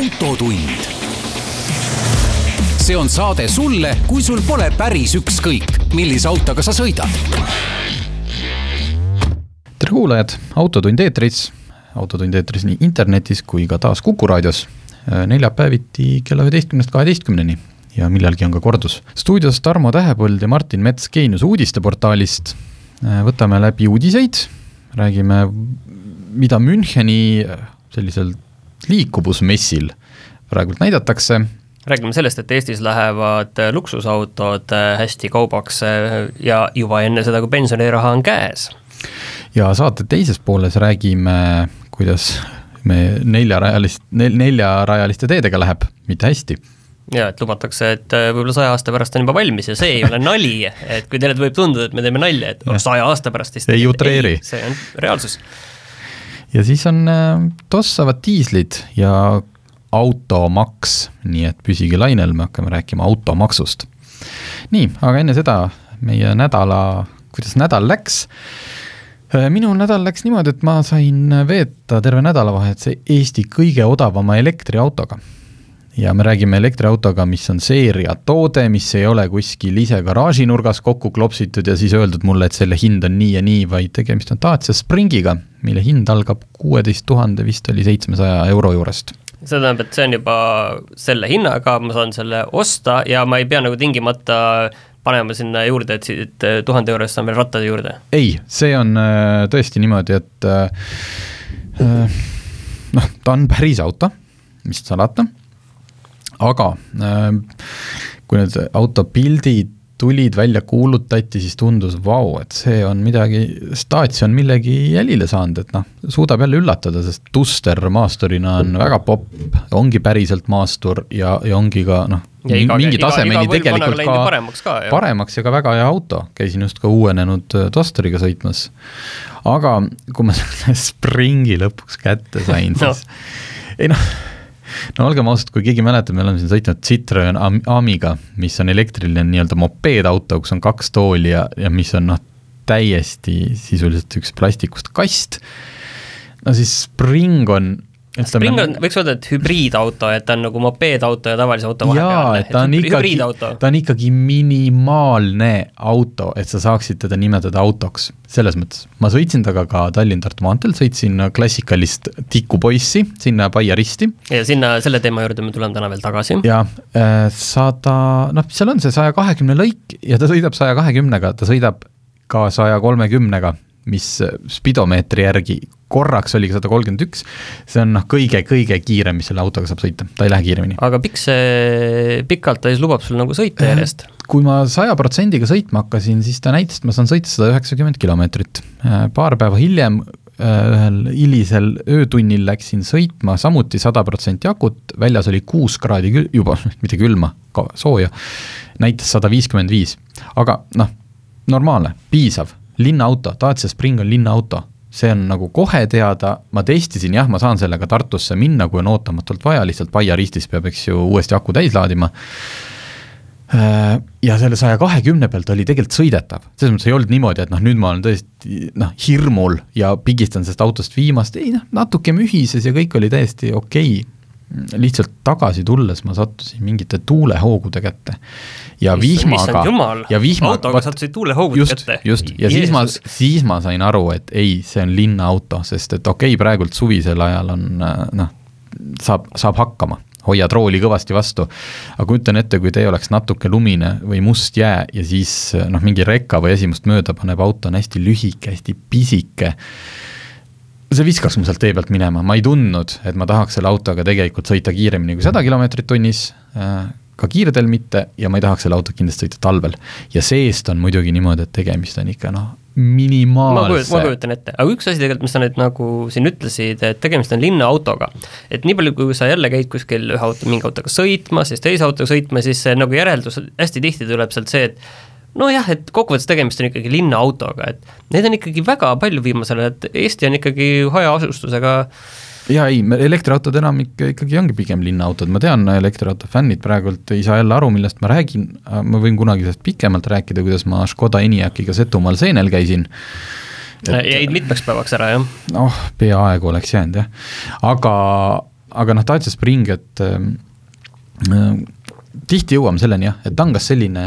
autotund. see on saade sulle, kui sul pole päris ükskõik, millise autoga sa sõidad. tere kuulajad, Autotund eetris, Autotund eetris nii internetis kui ka taas Kuku raadios. neljapäeviti kella üheteistkümnest kaheteistkümneni ja millalgi on ka kordus. stuudios Tarmo Tähepõld ja Martin Mets Geenius uudisteportaalist. võtame läbi uudiseid, räägime, mida Müncheni sellisel liikuvusmessil praegult näidatakse. räägime sellest, et Eestis lähevad luksusautod hästi kaubaks ja juba enne seda, kui pensioniraha on käes. ja saate teises pooles räägime, kuidas me neljarajalist, neljarajaliste teedega läheb, mitte hästi ja et lubatakse, et võib-olla saja aasta pärast on juba valmis ja see ei ole nali, et kui teile võib tunduda, et me teeme nalja, et saja aasta pärast siis ei utreeri. see on reaalsus ja siis on äh, tossavad diislid ja automaks, nii et püsige lainel, me hakkame rääkima automaksust. nii, aga enne seda meie nädala, kuidas nädal läks? Äh, minul nädal läks niimoodi, et ma sain veeta terve nädalavahetuse Eesti kõige odavama elektriautoga ja me räägime elektriautoga, mis on seeriatoode, mis ei ole kuskil ise garaažinurgas kokku klopsitud ja siis öeldud mulle, et selle hind on nii ja nii, vaid tegemist on Dacia Springiga, mille hind algab kuueteist tuhande, vist oli seitsmesaja euro juurest see tähendab, et see on juba selle hinnaga, ma saan selle osta ja ma ei pea nagu tingimata panema sinna juurde, et siit tuhande euro eest saan veel rattad juurde? ei, see on äh, tõesti niimoodi, et äh, äh, noh, ta on päris auto, mis salata aga äh, kui need autopildid tulid, välja kuulutati, siis tundus, vau, et see on midagi, Staatsio on millegi jälile saanud, et noh, suudab jälle üllatada, sest Duster maasturina on väga popp, ongi päriselt maastur ja, ja ongi ka noh, mingi tasemeni tegelikult ka paremaks, ka, paremaks ja ka väga hea auto, käisin just ka uuenenud äh, Dusteriga sõitmas. aga kui ma selle Springi lõpuks kätte sain no., siis ei noh no olgem ausad, kui keegi mäletab, me oleme siin sõitnud Citroen Amiga, mis on elektriline nii-öelda mopeedauto, kus on kaks tooli ja, ja mis on noh, täiesti sisuliselt üks plastikust kast. no siis Spring on Spring on, võiks öelda, et hübriidauto, et ta on nagu mopeedauto ja tavalise auto vahepeal. ta on ikkagi, ta on ikkagi minimaalne auto, et sa saaksid teda nimetada autoks, selles mõttes. ma sõitsin temaga ka Tallinn-Tartu maanteel, sõitsin klassikalist tikupoissi sinna Paia risti. ja sinna, selle teema juurde me tuleme täna veel tagasi. ja äh, sada, noh, seal on see saja kahekümne lõik ja ta sõidab saja kahekümnega, ta sõidab ka saja kolmekümnega mis spidomeetri järgi korraks oligi sada kolmkümmend üks, see on noh, kõige-kõige kiirem, mis selle autoga saab sõita, ta ei lähe kiiremini. aga pikk see, pikalt ta siis lubab sul nagu sõita äh, järjest? kui ma saja protsendiga sõitma hakkasin, siis ta näitas, et ma saan sõita sada üheksakümmend kilomeetrit. Äh, paar päeva hiljem äh, ühel hilisel öötunnil läksin sõitma samuti sada protsenti akut, väljas oli kuus kraadi kül-, juba, mitte külma, sooja, näitas sada viiskümmend viis. aga noh, normaalne, piisav linnaauto, Dacia Spring on linnaauto, see on nagu kohe teada, ma testisin, jah, ma saan sellega Tartusse minna, kui on ootamatult vaja, lihtsalt Paia ristis peab, eks ju, uuesti aku täis laadima. Äh, ja selle saja kahekümne pealt oli tegelikult sõidetav, selles mõttes ei olnud niimoodi, et noh, nüüd ma olen tõesti noh, hirmul ja pigistan sellest autost viimast, ei noh, natuke mühises ja kõik oli täiesti okei okay lihtsalt tagasi tulles ma sattusin mingite tuulehoogude kätte. ja vihmaga, ja vihma. autoga sattusid tuulehoogude kätte. just, ja Jeesus. siis ma, siis ma sain aru, et ei, see on linnaauto, sest et okei okay,, praegult suvisel ajal on noh, saab, saab hakkama hoiad rooli kõvasti vastu. aga kujutan ette, kui tee oleks natuke lumine või must jää ja siis noh, mingi reka või asi must mööda paneb, auto on hästi lühike, hästi pisike see viskas mu sealt tee pealt minema, ma ei tundnud, et ma tahaks selle autoga tegelikult sõita kiiremini kui sada kilomeetrit tunnis, äh, ka kiiredel mitte, ja ma ei tahaks selle autoga kindlasti sõita talvel. ja seest on muidugi niimoodi, et tegemist on ikka noh, minimaalse ma kujutan ette, aga üks asi tegelikult, mis sa nüüd nagu siin ütlesid, et tegemist on linnaautoga. et nii palju, kui sa jälle käid kuskil ühe auto, mingi autoga sõitmas, siis teise autoga sõitma, siis see nagu järeldus hästi tihti tuleb sealt see, et nojah, et kokkuvõttes tegemist on ikkagi linnaautoga, et neid on ikkagi väga palju viimasel ajal, et Eesti on ikkagi hajaasustusega jaa, ei, elektriautod enamik ikkagi ongi pigem linnaautod, ma tean, elektriauto fännid praegult ei saa jälle aru, millest ma räägin, ma võin kunagi sellest pikemalt rääkida, kuidas ma Škoda Enyaq'iga Setumaal seenel käisin. Et.... jäid mitmeks päevaks ära, jah? noh, peaaegu oleks jäänud jah, aga aga noh, Dacia Spring, et äh, tihti jõuame selleni jah, et on kas selline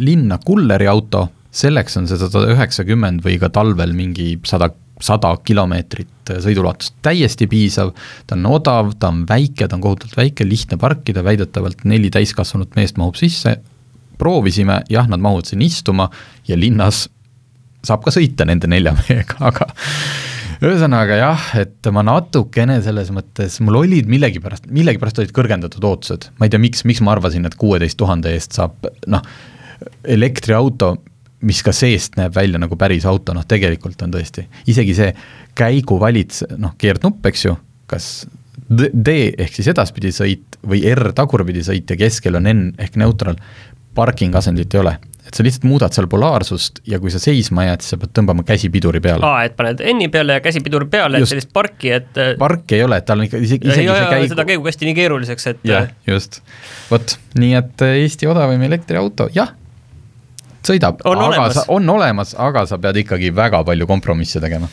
linna kulleri auto, selleks on see sada üheksakümmend või ka talvel mingi sada, sada kilomeetrit sõiduulatust täiesti piisav, ta on odav, ta on väike, ta on kohutavalt väike, lihtne parkida, väidetavalt neli täiskasvanut meest mahub sisse, proovisime, jah, nad mahuvad sinna istuma ja linnas saab ka sõita nende nelja mehega, aga ühesõnaga jah, et ma natukene selles mõttes, mul olid millegipärast, millegipärast olid kõrgendatud ootused, ma ei tea, miks, miks ma arvasin, et kuueteist tuhande eest saab noh, elektriauto, mis ka seest näeb välja nagu päris auto, noh tegelikult on tõesti, isegi see käiguvalits, noh, keerdnupp, eks ju, kas D ehk siis edaspidi sõit või R tagurpidi sõit ja keskel on N ehk neutral, parking asendit ei ole et sa lihtsalt muudad seal polaarsust ja kui sa seisma jääd, siis sa pead tõmbama käsi piduri peale. aa, et paned N-i peale ja käsi piduri peale, et sellist parki, et äh, parki ei ole, et tal on ikka isegi, isegi see käigu seda käigukasti nii keeruliseks, et jah, just. vot, nii et äh, Eesti odavaim elektriauto, jah, sõidab, aga olemas. sa, on olemas, aga sa pead ikkagi väga palju kompromisse tegema.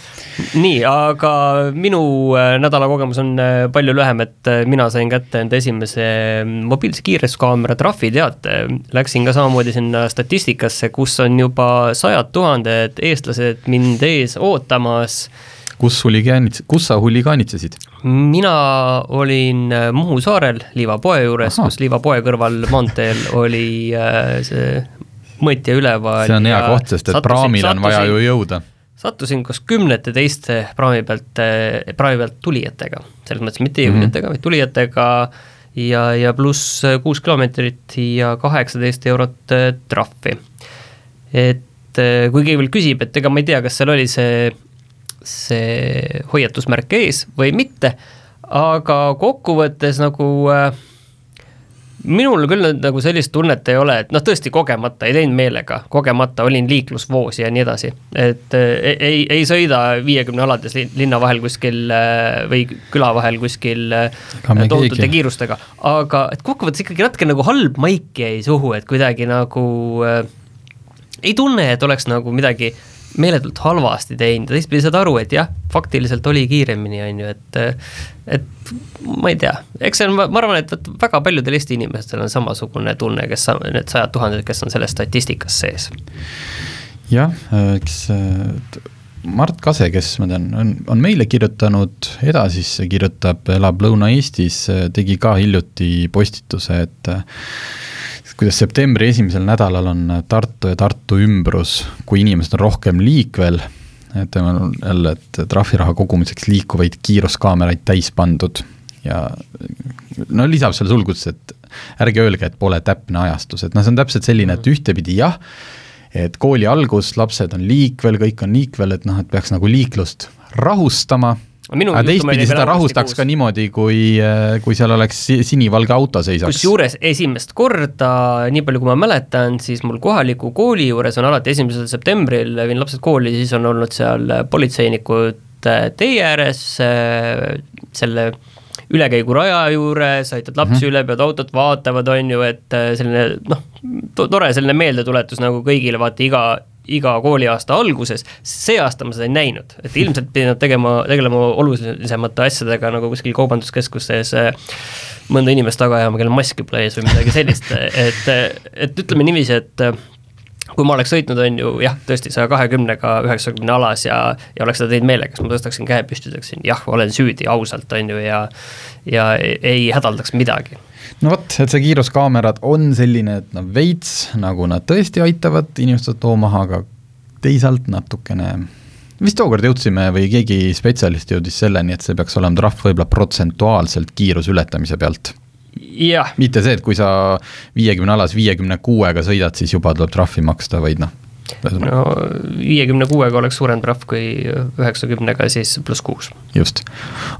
nii, aga minu äh, nädala kogemus on äh, palju lühem, et äh, mina sain kätte enda esimese mobiilse kiiruskaamera trahviteate. Läksin ka samamoodi sinna statistikasse, kus on juba sajad tuhanded eestlased mind ees ootamas kus huligaanits-, kus sa huligaanitsesid? mina olin Muhu saarel Liiva poe juures, kus Liiva poe kõrval maanteel oli see mõõtja üleval. see on hea koht, sest et sattusin, praamil on vaja ju jõuda. sattusin koos kümnete teiste praami pealt, praami pealt tulijatega, selles mõttes mitte jõudjatega mm, -hmm. vaid tulijatega ja, ja pluss kuus kilomeetrit ja kaheksateist eurot äh, trahvi. et kui keegi veel küsib, et ega ma ei tea, kas seal oli see, see hoiatusmärk ees või mitte, aga kokkuvõttes nagu äh, minul küll nagu sellist tunnet ei ole, et noh, tõesti kogemata, ei teinud meelega, kogemata olin liiklusvoos ja nii edasi. et ei, ei, ei sõida viiekümne alades linna vahel kuskil äh, või küla vahel kuskil äh, tohutute kiirustega, aga et kokkuvõttes ikkagi natuke nagu halb maik jäi suhu, et kuidagi nagu äh, ei tunne, et oleks nagu midagi meeletult halvasti teinud ja teistpidi saad aru, et jah, faktiliselt oli kiiremini, on ju, et et ma ei tea, eks see on, ma arvan, et väga paljudel Eesti inimestel on samasugune tunne, kes, need sajad tuhanded, kes on selles statistikas sees. jah, eks Mart Kase, kes ma tean, on, on meile kirjutanud, edasisse kirjutab, elab Lõuna-Eestis, tegi ka hiljuti postituse, et kuidas septembri esimesel nädalal on Tartu ja Tartu ümbrus, kui inimesed on rohkem liikvel, on jälle, et trahviraha kogumiseks liikuvaid kiiruskaameraid täis pandud. Ja no lisab seal sulgudes, et ärge öelge, et pole täpne ajastus, et noh, see on täpselt selline, et ühtepidi jah, et kooli algus, lapsed on liikvel, kõik on liikvel, et noh, et peaks nagu liiklust rahustama aga teistpidi seda rahustaks ka niimoodi, kui, äh, kui seal oleks sinivalge auto seisaks. kusjuures esimest korda, nii palju kui ma mäletan, siis mul kohaliku kooli juures on alati esimesel septembril, viin lapsed kooli, siis on olnud seal politseinikud äh, tee ääres äh, selle ülekäiguraja juures, aitad lapsi mm -hmm. üle, pead autot vaatavad, on ju, et selline noh, tore selline meeldetuletus nagu kõigile, vaata iga, iga kooliaasta alguses, see aasta ma seda ei näinud, et ilmselt pidin nad tegema, tegelema olulisemate asjadega nagu kuskil kaubanduskeskustes mõnda inimest taga ajama, kellel maski pole ees või midagi sellist, et, et ütleme niiviisi, et kui ma oleks sõitnud, on ju jah, tõesti saja kahekümnega üheksakümne alas ja, ja oleks seda teinud meelega, siis ma tõstaksin käe püsti, ütleksin jah, olen süüdi ausalt, on ju, ja ja ei hädaldaks midagi no vot, et see kiiruskaamerad on selline, et noh, veits nagu nad tõesti aitavad inimestel too maha, aga teisalt natukene vist tookord jõudsime või keegi spetsialist jõudis selleni, et see peaks olema trahv võib-olla protsentuaalselt kiiruse ületamise pealt. mitte see, et kui sa viiekümne alas viiekümne kuuega sõidad, siis juba tuleb trahvi maksta, vaid noh. no viiekümne kuuega oleks suurem trahv kui üheksakümnega, siis pluss kuus. just,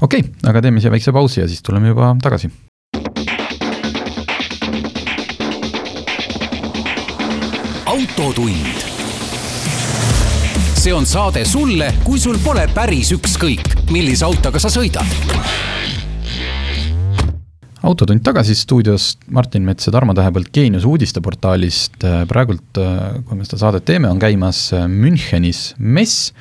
okei okay,, aga teeme siia väikse pausi ja siis tuleme juba tagasi autotund. see on saade sulle, kui sul pole päris ükskõik, millise autoga sa sõidad. autotund tagasi stuudios Martin Mets ja Tarmo Tähepõld Geenius uudisteportaalist. praegult, kui me seda saadet teeme, on käimas Münchenis mess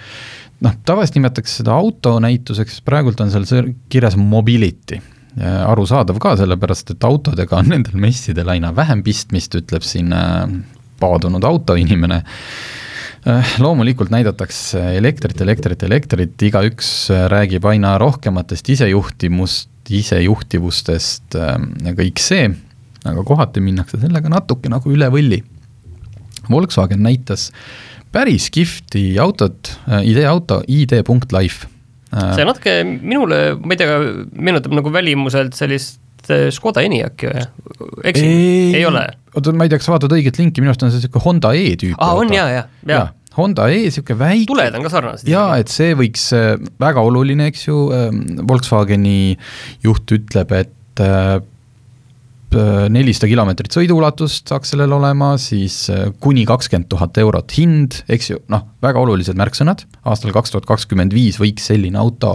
noh, tavaliselt nimetatakse seda autonäituseks, praegult on seal kirjas mobility arusaadav ka, sellepärast et autodega on nendel messidel aina vähem pistmist, ütleb siin äh, paadunud autoinimene loomulikult näidatakse elektrit, elektrit, elektrit, igaüks räägib aina rohkematest isejuhtimust, isejuhtivustest ja kõik see, aga kohati minnakse sellega natuke nagu üle võlli. Volkswagen näitas päris kihvti autot, ideeauto ID.life see natuke minule, ma ei tea, meenutab nagu välimuselt sellist Škoda Enyaqi või? eksin, ei ole? oota, ma ei tea, kas sa vaatad õiget linki, minu arust on see niisugune Honda E tüüpi aa, on jaa, jaa, jaa. Honda E, niisugune väike tuled on ka sarnased. jaa, et see võiks, äh, väga oluline, eks ju, Volkswageni juht ütleb, et Äh, nelisada kilomeetrit sõiduulatust saaks sellel olema, siis äh, kuni kakskümmend tuhat eurot hind, eks ju, noh, väga olulised märksõnad, aastal kaks tuhat kakskümmend viis võiks selline auto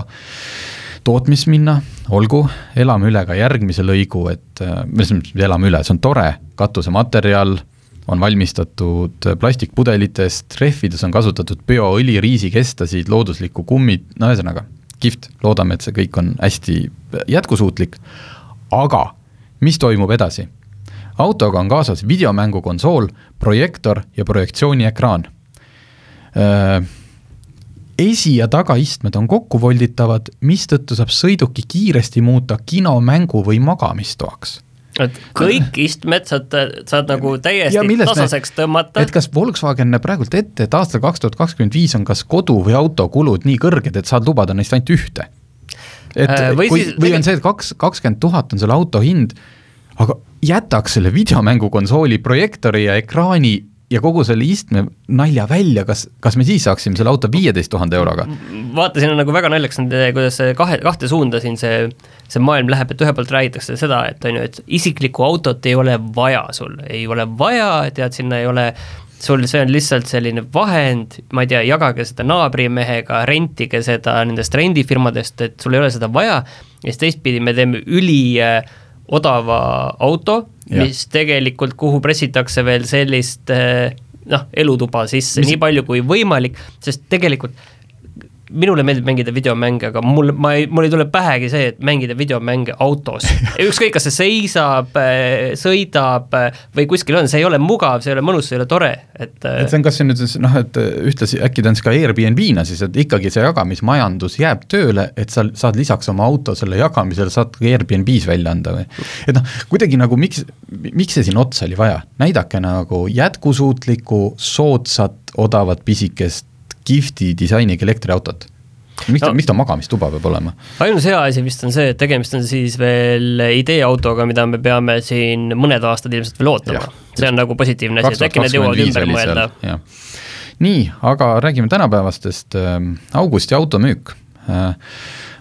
tootmist minna, olgu, elame üle ka järgmise lõigu, et äh, mis mõttes elame üle, see on tore, katusematerjal on valmistatud plastikpudelitest, rehvides on kasutatud bioõli, riisikestasid, looduslikku kummit, no ühesõnaga, kihvt, loodame, et see kõik on hästi jätkusuutlik, aga mis toimub edasi? autoga on kaasas videomängukonsool, projektor ja projektsiooniekraan. Esi- ja tagaistmed on kokku volditavad, mistõttu saab sõiduki kiiresti muuta kino, mängu või magamistoaks et kõik istmed saad, saad nagu täiesti tasaseks tõmmata. et kas Volkswagen näeb praegult ette, et aastal kaks tuhat kakskümmend viis on kas kodu või autokulud nii kõrged, et saad lubada neist ainult ühte? et äh, või kui, siis, või on see, et kaks, kakskümmend tuhat on selle auto hind, aga jätaks selle videomängukonsooli projektori ja ekraani ja kogu selle istme nalja välja, kas, kas me siis saaksime selle auto viieteist tuhande euroga? vaata, siin on nagu väga naljakas, kuidas see kahe, kahte suunda siin see, see maailm läheb, et ühelt poolt räägitakse seda, et on ju, et isiklikku autot ei ole vaja sul, ei ole vaja, tead, sinna ei ole sul see on lihtsalt selline vahend, ma ei tea, jagage seda naabrimehega, rentige seda nendest rendifirmadest, et sul ei ole seda vaja, ja siis teistpidi me teeme üli äh, odava auto, mis tegelikult, kuhu pressitakse veel sellist äh, noh, elutuba sisse mis... nii palju kui võimalik, sest tegelikult minule meeldib mängida videomänge, aga mul, ma ei, mul ei tule pähegi see, et mängida videomänge autos. ükskõik, kas see seisab, äh, sõidab äh, või kuskil on, see ei ole mugav, see ei ole mõnus, see ei ole tore, et äh, et see on kas see nüüd siis noh, et ühtlasi äkki ta on siis ka Airbnb-na siis, et ikkagi see jagamismajandus jääb tööle, et sa saad lisaks oma auto selle jagamisele, saad ka Airbnb-s välja anda või? et noh, kuidagi nagu miks, miks see siin otsa oli vaja, näidake nagu jätkusuutlikku, soodsat, odavat, pisikest kihvti disainiga elektriautot miks ta no,, miks ta magamistuba peab olema? ainus hea asi vist on see, et tegemist on siis veel ideeautoga, mida me peame siin mõned aastad ilmselt veel ootama. see on nagu positiivne asi, et äkki need jõuavad ümber mõelda. nii, aga räägime tänapäevastest äh,, augusti automüük äh,.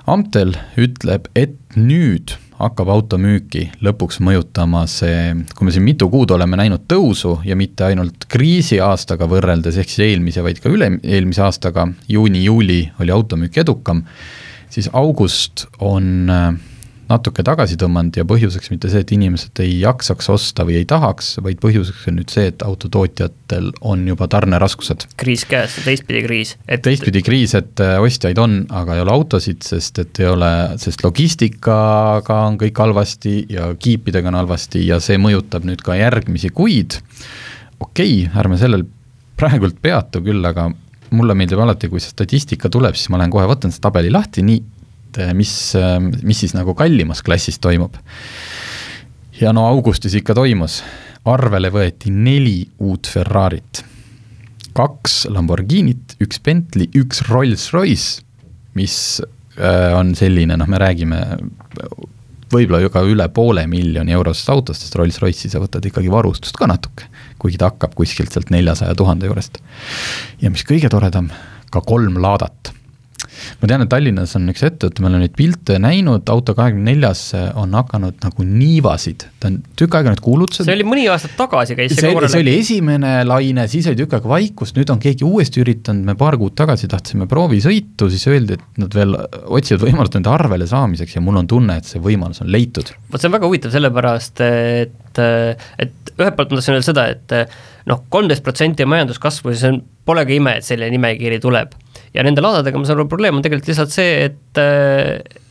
Amtel ütleb, et nüüd hakkab automüüki lõpuks mõjutama see, kui me siin mitu kuud oleme näinud tõusu ja mitte ainult kriisiaastaga võrreldes, ehk siis eelmise, vaid ka üle-eelmise aastaga, juuni-juuli oli automüük edukam, siis august on äh, natuke tagasi tõmmanud ja põhjuseks mitte see, et inimesed ei jaksaks osta või ei tahaks, vaid põhjuseks on nüüd see, et autotootjatel on juba tarneraskused. kriis käes, teistpidi kriis et.... teistpidi kriis, et äh, ostjaid on, aga ei ole autosid, sest et ei ole, sest logistikaga on kõik halvasti ja kiipidega on halvasti ja see mõjutab nüüd ka järgmisi kuid. okei okay,, ärme sellel praegult peatu küll, aga mulle meeldib alati, kui see statistika tuleb, siis ma lähen kohe võtan selle tabeli lahti, nii et eh, mis, eh, mis siis nagu kallimas klassis toimub. ja no augustis ikka toimus, arvele võeti neli uut Ferrarit, kaks Lamborghinit, üks Bentley, üks Rolls-Royce, mis eh, on selline, noh, me räägime võib-olla ju ka üle poole miljoni eurosest autost, sest Rolls-Royce'i sa võtad ikkagi varustust ka natuke, kuigi ta hakkab kuskilt sealt neljasaja tuhande juurest. ja mis kõige toredam, ka kolm laadat ma tean, et Tallinnas on üks ettevõte, me oleme neid pilte näinud, auto kahekümne neljas on hakanud nagu niivasid, ta on tükk aega need kuulutused. see oli mõni aasta tagasi käis see, korrale. see oli esimene laine, siis oli tükk aega vaikust, nüüd on keegi uuesti üritanud, me paar kuud tagasi tahtsime proovisõitu, siis öeldi, et nad veel otsivad võimalust nende arvele saamiseks ja mul on tunne, et see võimalus on leitud. vot see on väga huvitav, sellepärast et, et ühelt poolt ma tahtsin öelda seda, et noh, kolmteist protsenti majanduskasvu, see on, polegi ime, et selline nimekiri tuleb ja nende laadadega ma saan aru, probleem on tegelikult lihtsalt see, et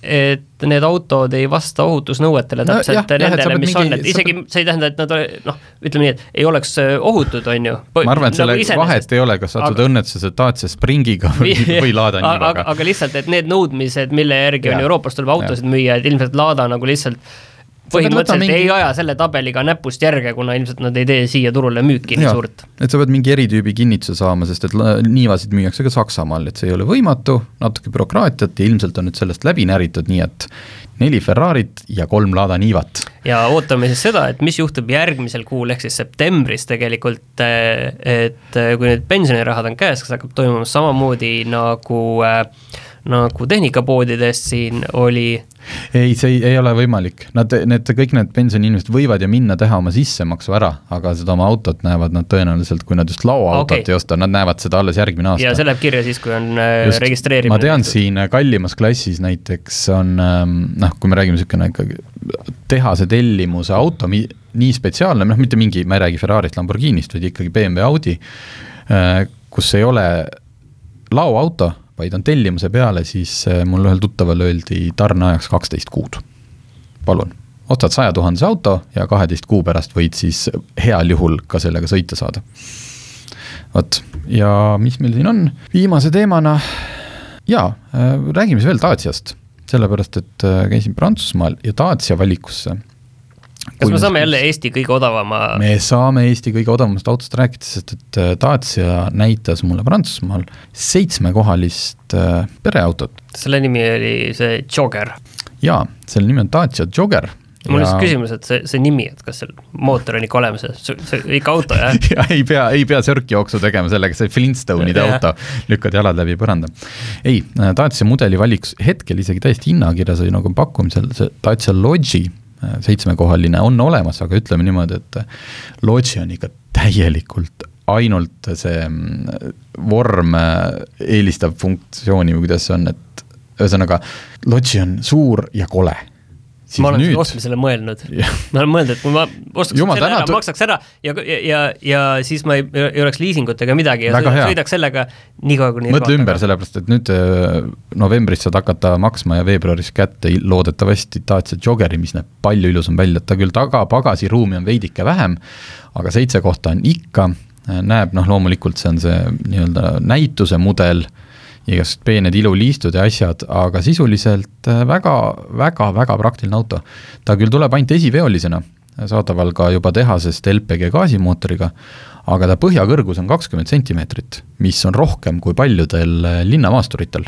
et need autod ei vasta ohutusnõuetele No täpselt jah, jah, nendele, pead mis mingi- on, et sa isegi see ei tähenda, et nad ole- noh, ütleme nii, et ei oleks äh, ohutud, on ju. ma arvan, et selle nagu vahet ei ole, kas satud Aga- õnnetusse Dacia Springiga või, või Lada aga, Nivaga. aga lihtsalt, et need nõudmised, mille järgi on Jaa. Euroopas tuleb autosid müüa, et ilmselt Lada nagu lihtsalt pead põhimõtteliselt mingi- ei aja selle tabeliga näpust järge, kuna ilmselt nad ei tee siia turule müüki nii suurt. et sa pead mingi eritüübi kinnituse saama, sest et niivasid müüakse ka Saksamaal, et see ei ole võimatu, natuke bürokraatiat ja ilmselt on nüüd sellest läbi näritud, nii et neli Ferrarit ja kolm Lada Nivat. ja ootame siis seda, et mis juhtub järgmisel kuul, ehk siis septembris tegelikult, et kui need pensionirahad on käes, kas hakkab toimuma samamoodi nagu äh, nagu tehnikapoodides siin oli ei, see ei, ei ole võimalik, nad, need, kõik need pensioniinimesed võivad ju minna teha oma sissemaksu ära, aga seda oma autot näevad nad tõenäoliselt, kui nad just lauaautot Okei. ei osta, nad näevad seda alles järgmine aasta. ja see läheb kirja siis, kui on äh, Just, registreerimine. ma tean, siin kallimas klassis näiteks on ähm, noh, kui me räägime niisugune ikkagi tehase tellimuse auto, nii spetsiaalne, noh mitte mingi, ma ei räägi Ferrarist, Lamborghinist, vaid ikkagi BMW, Audi, kus ei ole laoauto, vaid on tellimuse peale, siis äh, mul ühel tuttaval öeldi tarneajaks kaksteist kuud. palun, ostad saja tuhandese auto ja kaheteist kuu pärast võid siis heal juhul ka sellega sõita saada. vot, ja mis meil siin on, viimase teemana jaa, räägime siis veel Daciast, sellepärast et äh, käisin Prantsusmaal ja Dacia valikusse. Kas me saame jälle Eesti kõige odavama me saame Eesti kõige odavamast autost rääkida, sest et äh, Dacia näitas mulle Prantsusmaal seitsmekohalist äh, pereautot. selle nimi oli see Jogger. jaa, selle nimi on Dacia Jogger. mul on lihtsalt küsimus, et see, see nimi, et kas seal mootor on ikka olemas, see, see ikka auto, jah? ja ei pea, ei pea sörkjooksu tegema sellega, see Flintstone'ide Jah. auto, lükkad jalad läbi põranda. ei, Dacia mudeli valikus hetkel isegi täiesti hinnakirjas oli nagu pakkumisel see Dacia Logi äh, seitsmekohaline on olemas, aga ütleme niimoodi, et Logi on ikka täielikult ainult see mm, vorm eelistab funktsiooni või kuidas see on, et ühesõnaga, Logi on suur ja kole. Ma olen selle ostmisele mõelnud. Ma olen mõelnud, et kui ma ostaks Jumal selle ära, tänatud- maksaks ära ja, ja, ja, ja siis ma ei, ei oleks liisingut ega midagi ja hea. sõidaks sellega nii kaua, kuni mõtle ümber, sellepärast et nüüd äh, novembris saad hakata maksma ja veebruaris kätte loodetavasti Dacia Joggeri, mis näeb palju ilusam välja, et ta küll tagapagasiruumi on veidike vähem, aga seitse kohta on ikka, näeb noh, loomulikult see on see nii-öelda näituse mudel, igasugused peened iluliistud ja asjad, aga sisuliselt äh, väga, väga, väga praktiline auto. ta küll tuleb ainult esiveolisena, saadaval ka juba tehasest LPG gaasimootoriga, aga ta põhjakõrgus on kakskümmend sentimeetrit, mis on rohkem kui paljudel äh, linnamaasturitel.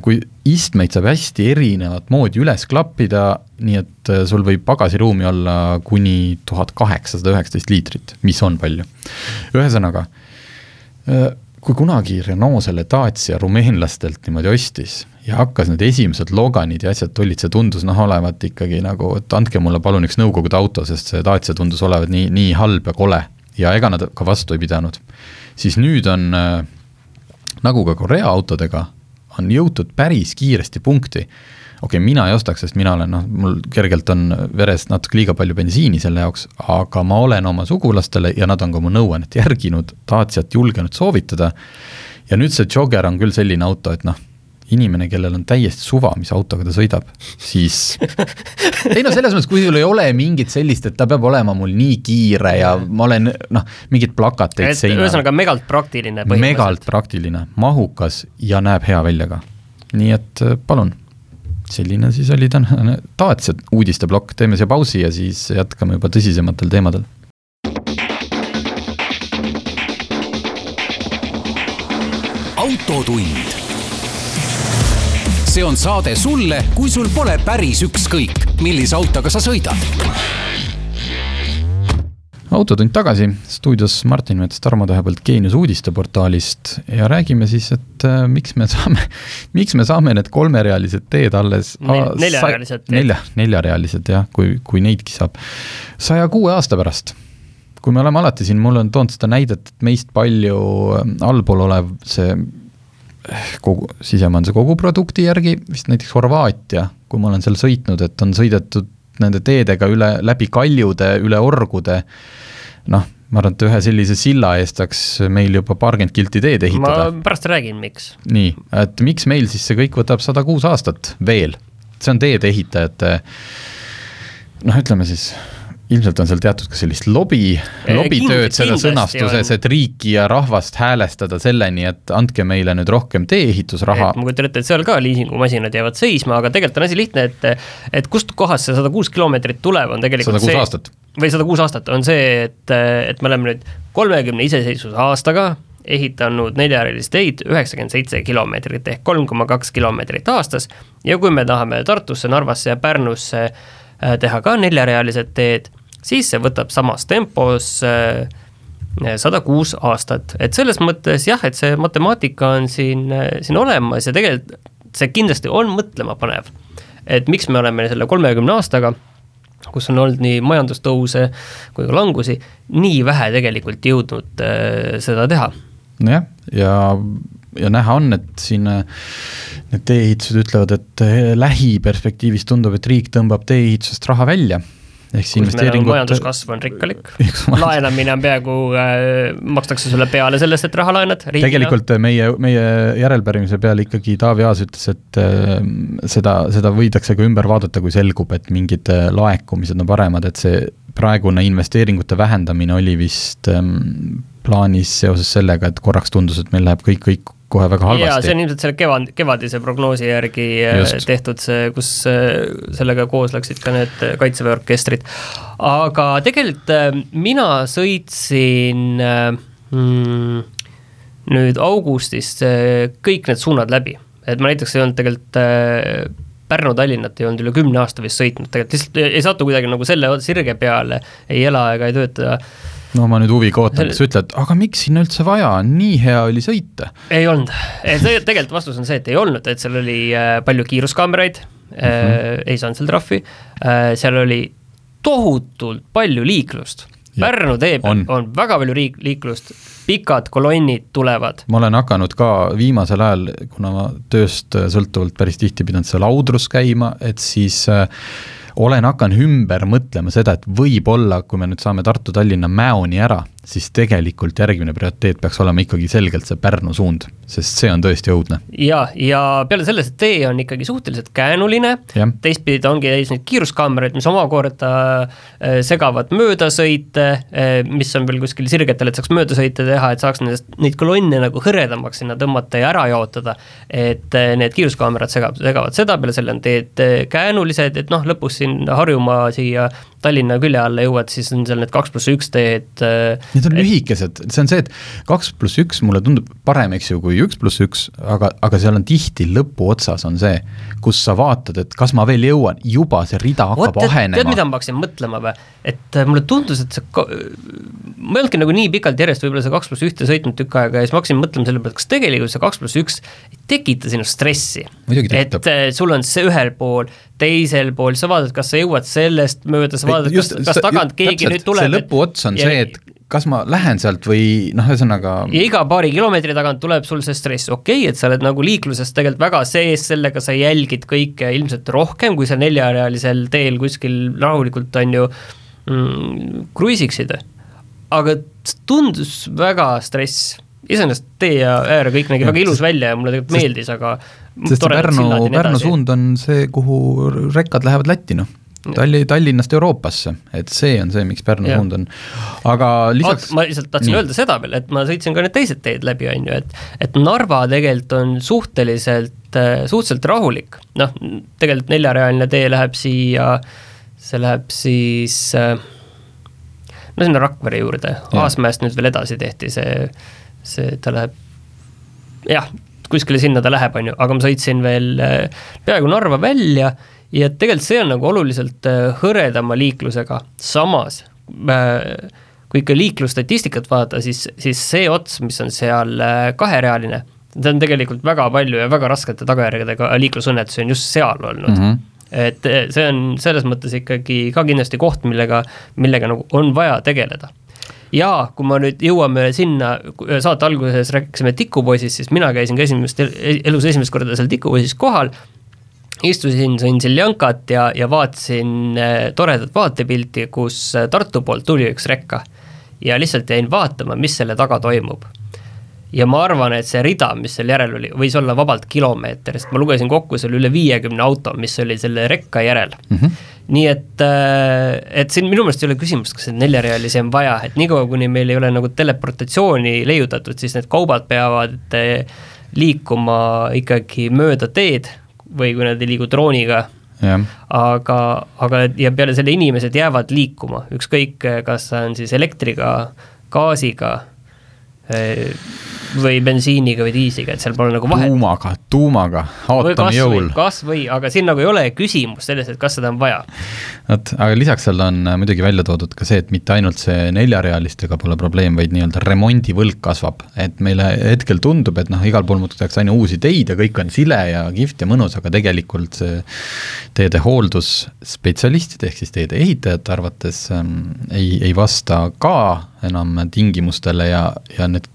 kui istmeid saab hästi erinevat moodi üles klappida, nii et äh, sul võib pagasiruumi olla kuni tuhat kaheksasada üheksateist liitrit, mis on palju. ühesõnaga, kui kunagi Renault selle Dacia rumeenlastelt niimoodi ostis ja hakkas need esimesed Loganid ja asjad tulid, see tundus noh, olevat ikkagi nagu, et andke mulle palun üks Nõukogude auto, sest see Dacia tundus olevat nii, nii halb ja kole ja ega nad ka vastu ei pidanud. siis nüüd on äh, nagu ka Korea autodega, on jõutud päris kiiresti punkti. Okei okay,, mina ei ostaks, sest mina olen noh, mul kergelt on veres natuke liiga palju bensiini selle jaoks, aga ma olen oma sugulastele ja nad on ka mu nõuannet järginud, Daciat julgenud soovitada. ja nüüd see Jogger on küll selline auto, et noh, inimene, kellel on täiesti suva, mis autoga ta sõidab, siis ei no selles mõttes, kui sul ei ole mingit sellist, et ta peab olema mul nii kiire ja ma olen noh, mingeid plakateid seinal ühesõnaga megalt praktiline megalt praktiline, mahukas ja näeb hea välja ka. nii et palun, selline siis oli tänane Dacia uudisteplokk, teeme siia pausi ja siis jätkame juba tõsisematel teemadel. autotund. see on saade sulle, kui sul pole päris ükskõik, millise autoga sa sõidad autotund tagasi, stuudios Martin Mets Tarmo Tähepõld Geenius uudisteportaalist. Ja räägime siis, et äh, miks me saame, miks me saame need kolmerealised teed alles Nel- neljarealised teed. nelja, neljarealised jah, kui, kui neidki saab, saja kuue aasta pärast. Kui me oleme alati siin, mul on toonud seda näidet, et meist palju äh, allpool olev see eh, kogu, sisemajanduse koguprodukti järgi vist näiteks Horvaatia, kui ma olen seal sõitnud, et on sõidetud nende teedega üle, läbi kaljude, üle orgude, noh, ma arvan, et ühe sellise silla eest saaks meil juba paarkümmend kilti teed ehitada. ma pärast räägin, miks. nii, et miks meil siis see kõik võtab sada kuus aastat veel? see on teede ehitajate noh, ütleme siis ilmselt on seal teatud ka sellist lobi, lobitööd selle sõnastuses, et riiki ja rahvast häälestada selleni, et andke meile nüüd rohkem tee-ehitusraha. ma kujutan ette, et seal ka liisingumasinad jäävad seisma, aga tegelikult on asi lihtne, et et kust kohast see sada kuus kilomeetrit tuleb, on tegelikult sada kuus aastat. või sada kuus aastat, on see, et, et me oleme nüüd kolmekümne iseseisvuse aastaga ehitanud neljarealist teid üheksakümmend seitse kilomeetrit ehk kolm koma kaks kilomeetrit aastas ja kui me tahame Tartusse, Narvasse ja Pärnusse äh, teha ka neljarealised teed, siis see võtab samas tempos äh, sada kuus aastat, et selles mõttes jah, et see matemaatika on siin, äh, siin olemas ja tegelikult see kindlasti on mõtlemapanev. et miks me oleme selle kolmekümne aastaga, kus on olnud nii majandustõuse kui ka langusi, nii vähe tegelikult jõudnud äh, seda teha. nojah, ja, ja näha on, et siin need tee-ehitused ütlevad, et lähiperspektiivis tundub, et riik tõmbab tee-ehitusest raha välja ehk siis investeeringud. majanduskasv on rikkalik, laenamine on peaaegu äh,, makstakse sulle peale sellest, et raha laenad. tegelikult meie, meie järelpärimise peale ikkagi Taavi Aas ütles, et äh, seda, seda võidakse ka ümber vaadata, kui selgub, et mingid äh, laekumised on paremad, et see praegune investeeringute vähendamine oli vist ähm, plaanis seoses sellega, et korraks tundus, et meil läheb kõik, kõik kohe väga halvasti. jaa, see on ilmselt selle kevad, kevadise prognoosi järgi äh, Just. tehtud see, kus äh, sellega koos läksid ka need Kaitseväe orkestrid. aga tegelikult äh, mina sõitsin mm, nüüd augustis kõik need suunad läbi, et ma näiteks ei olnud tegelikult Pärnu-Tallinnat ei olnud üle kümne aasta vist sõitnud, tegelikult lihtsalt ei satu kuidagi nagu selle sirge peale, ei ela ega ei tööta no ma nüüd huviga ootan, kas sa ütled, aga miks sinna üldse vaja on, nii hea oli sõita? ei olnud, tegelikult vastus on see, et ei olnud, et seal oli äh, palju kiiruskaameraid mm, -hmm. ei saanud seal trahvi, äh, seal oli tohutult palju liiklust. Pärnu tee peal on. on väga palju riik, liiklust, pikad kolonnid tulevad. ma olen hakanud ka viimasel ajal, kuna ma tööst sõltuvalt päris tihti pidanud seal Audrus käima, et siis äh, olen hakanud ümber mõtlema seda, et võib-olla, kui me nüüd saame Tartu-Tallinna Mäoni ära, siis tegelikult järgmine prioriteet peaks olema ikkagi selgelt see Pärnu suund, sest see on tõesti õudne. ja, ja peale selle, see tee on ikkagi suhteliselt käänuline, teistpidi ta ongi täis neid kiiruskaameraid, mis omakorda äh, segavad möödasõite, äh, mis on veel kuskil sirgetel, et saaks möödasõite teha, et saaks nendest, neid kolonne nagu hõredamaks sinna tõmmata ja ära jaotada. et äh, need kiiruskaamerad segavad, segavad seda, peale selle on teed käänulised, et noh, lõpus siin Harjumaa siia Tallinna külje alla jõuad, siis on seal need kaks pluss üks teed. Äh, need on et... lühikesed, see on see, et kaks pluss üks mulle tundub parem, eks ju, kui üks pluss üks, aga, aga seal on tihti lõpuotsas on see, kus sa vaatad, et kas ma veel jõuan, juba see rida hakkab Oot, ahenema. tead, mida ma hakkasin mõtlema või, et äh, mulle tundus, et see, ma ei olnudki nagu nii pikalt järjest võib-olla see kaks pluss ühte sõitnud tükk aega ja siis ma hakkasin mõtlema selle peale, kas tegelikult see kaks pluss üks ei tekita sinust stressi. et äh, sul on see ühel pool, teisel pool, sa vaatad, kas sa jõuad sellest mööda, sa vaatad, kas, kas tagant just, keegi täpselt, nüüd tuleb. see lõpuots on ja, see, et kas ma lähen sealt või noh, ühesõnaga. ja iga paari kilomeetri tagant tuleb sul see stress, okei okay,, et sa oled nagu liikluses tegelikult väga sees, sellega sa jälgid kõike ilmselt rohkem, kui sa neljarealisel teel kuskil rahulikult on ju mm, kruiisiksid. aga tundus väga stress, iseenesest tee ja äär kõik nägi ja, väga ilus välja ja mulle tegelikult meeldis, aga sest Pärnu, Pärnu suund on see, kuhu rekkad lähevad Lätti, noh. Talli, Tallinnast Euroopasse, et see on see, miks Pärnu ja. suund on, aga lisaks Oot, ma lihtsalt tahtsin nii. öelda seda veel, et ma sõitsin ka need teised teed läbi, on ju, et et Narva tegelikult on suhteliselt, äh, suhteliselt rahulik, noh, tegelikult neljarealine tee läheb siia, see läheb siis äh, no sinna Rakvere juurde, Aasmäest nüüd veel edasi tehti see, see, ta läheb jah, kuskile sinna ta läheb, on ju, aga ma sõitsin veel äh, peaaegu Narva välja ja tegelikult see on nagu oluliselt äh, hõredama liiklusega, samas äh, kui ikka liiklusstatistikat vaadata, siis, siis see ots, mis on seal kaherealine, see on tegelikult väga palju ja väga raskete tagajärgedega liiklusõnnetusi on just seal olnud. Mm. -hmm et see on selles mõttes ikkagi ka kindlasti koht, millega, millega nagu on vaja tegeleda ja kui ma nüüd jõuame sinna, saate alguses rääkisime tikupoisist, siis mina käisin ka esimest, elus esimest korda seal tikupoisis kohal istusin, sõin seljankat ja, ja vaatasin äh, toredat vaatepilti, kus äh, Tartu poolt tuli üks rekka. ja lihtsalt jäin vaatama, mis selle taga toimub ja ma arvan, et see rida, mis seal järel oli, võis olla vabalt kilomeeter, sest ma lugesin kokku seal üle viiekümne auto, mis oli selle rekka järel mm. -hmm. Nii et, äh, et siin minu meelest ei ole küsimust, kas neid neljarealisi on vaja, et niikaua, kuni meil ei ole nagu teleportatsiooni leiutatud, siis need kaubad peavad äh, liikuma ikkagi mööda teed või kui nad ei liigu drooniga, aga, aga ja peale selle inimesed jäävad liikuma, ükskõik, kas see on siis elektriga, gaasiga või bensiiniga või diisliga, et seal pole nagu vahet. tuumaga, tuumaga, aatami jõul. kas või, aga siin nagu ei ole küsimus selles, et kas seda on vaja. vot, aga lisaks seal on äh, muidugi välja toodud ka see, et mitte ainult see neljarealistega pole probleem, vaid nii-öelda remondivõlg kasvab. et meile hetkel tundub, et noh, igal pool muudetakse aina uusi teid ja kõik on sile ja kihvt ja mõnus, aga tegelikult see teede hooldusspetsialistide ehk siis teede ehitajate arvates ähm, ei, ei vasta ka enam tingimustele ja, ja need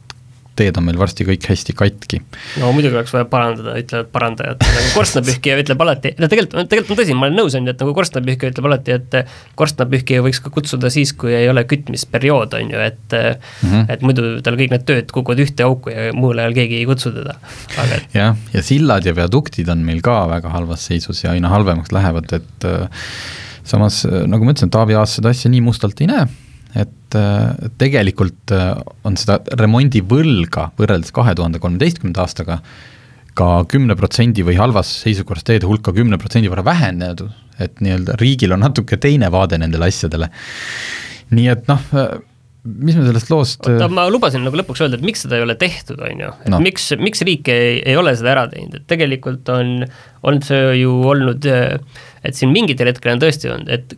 teed on meil varsti kõik hästi katki. no muidugi oleks vaja parandada, ütlevad parandajad, nagu korstnapühkija ütleb alati, no tegelikult, tegelikult on tõsi, ma olen nõus, on ju, et nagu korstnapühkija ütleb alati, et korstnapühkija võiks ka kutsuda siis, kui ei ole kütmisperiood, on ju, et mm -hmm. et muidu tal kõik need tööd kukuvad ühte auku ja muul ajal keegi ei kutsu teda. Jah, ja sillad ja viaduktid on meil ka väga halvas seisus ja aina halvemaks lähevad, et samas nagu ma ütlesin, Taavi Aas seda asja nii mustalt ei näe et tegelikult äh, on seda remondivõlga võrreldes kahe tuhande kolmeteistkümnenda aastaga ka kümne protsendi või halvas seisukorras teede hulka kümne protsendi võrra vähenenud, et nii-öelda riigil on natuke teine vaade nendele asjadele. nii et noh, mis me sellest loost oota, ma lubasin nagu lõpuks öelda, et miks seda ei ole tehtud, on ju, et no. miks, miks riik ei, ei ole seda ära teinud, et tegelikult on, on see ju olnud äh, et siin mingitel hetkel on tõesti olnud, et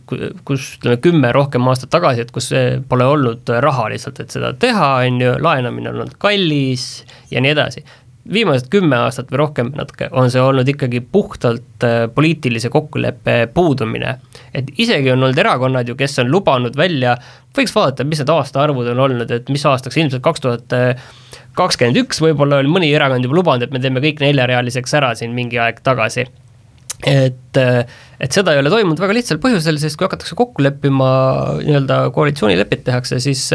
kus ütleme, kümme rohkem aastat tagasi, et kus pole olnud raha lihtsalt, et seda teha, on ju, laenamine on olnud kallis ja nii edasi viimased kümme aastat või rohkem natuke on see olnud ikkagi puhtalt äh, poliitilise kokkuleppe puudumine. et isegi on olnud erakonnad ju, kes on lubanud välja, võiks vaadata, mis need aastaarvud on olnud, et mis aastaks, ilmselt kaks tuhat kakskümmend üks võib-olla oli mõni erakond juba lubanud, et me teeme kõik neljarealiseks ära siin mingi aeg tagasi et, et seda ei ole toimunud väga lihtsal põhjusel, sest kui hakatakse kokku leppima, nii-öelda koalitsioonilepet tehakse, siis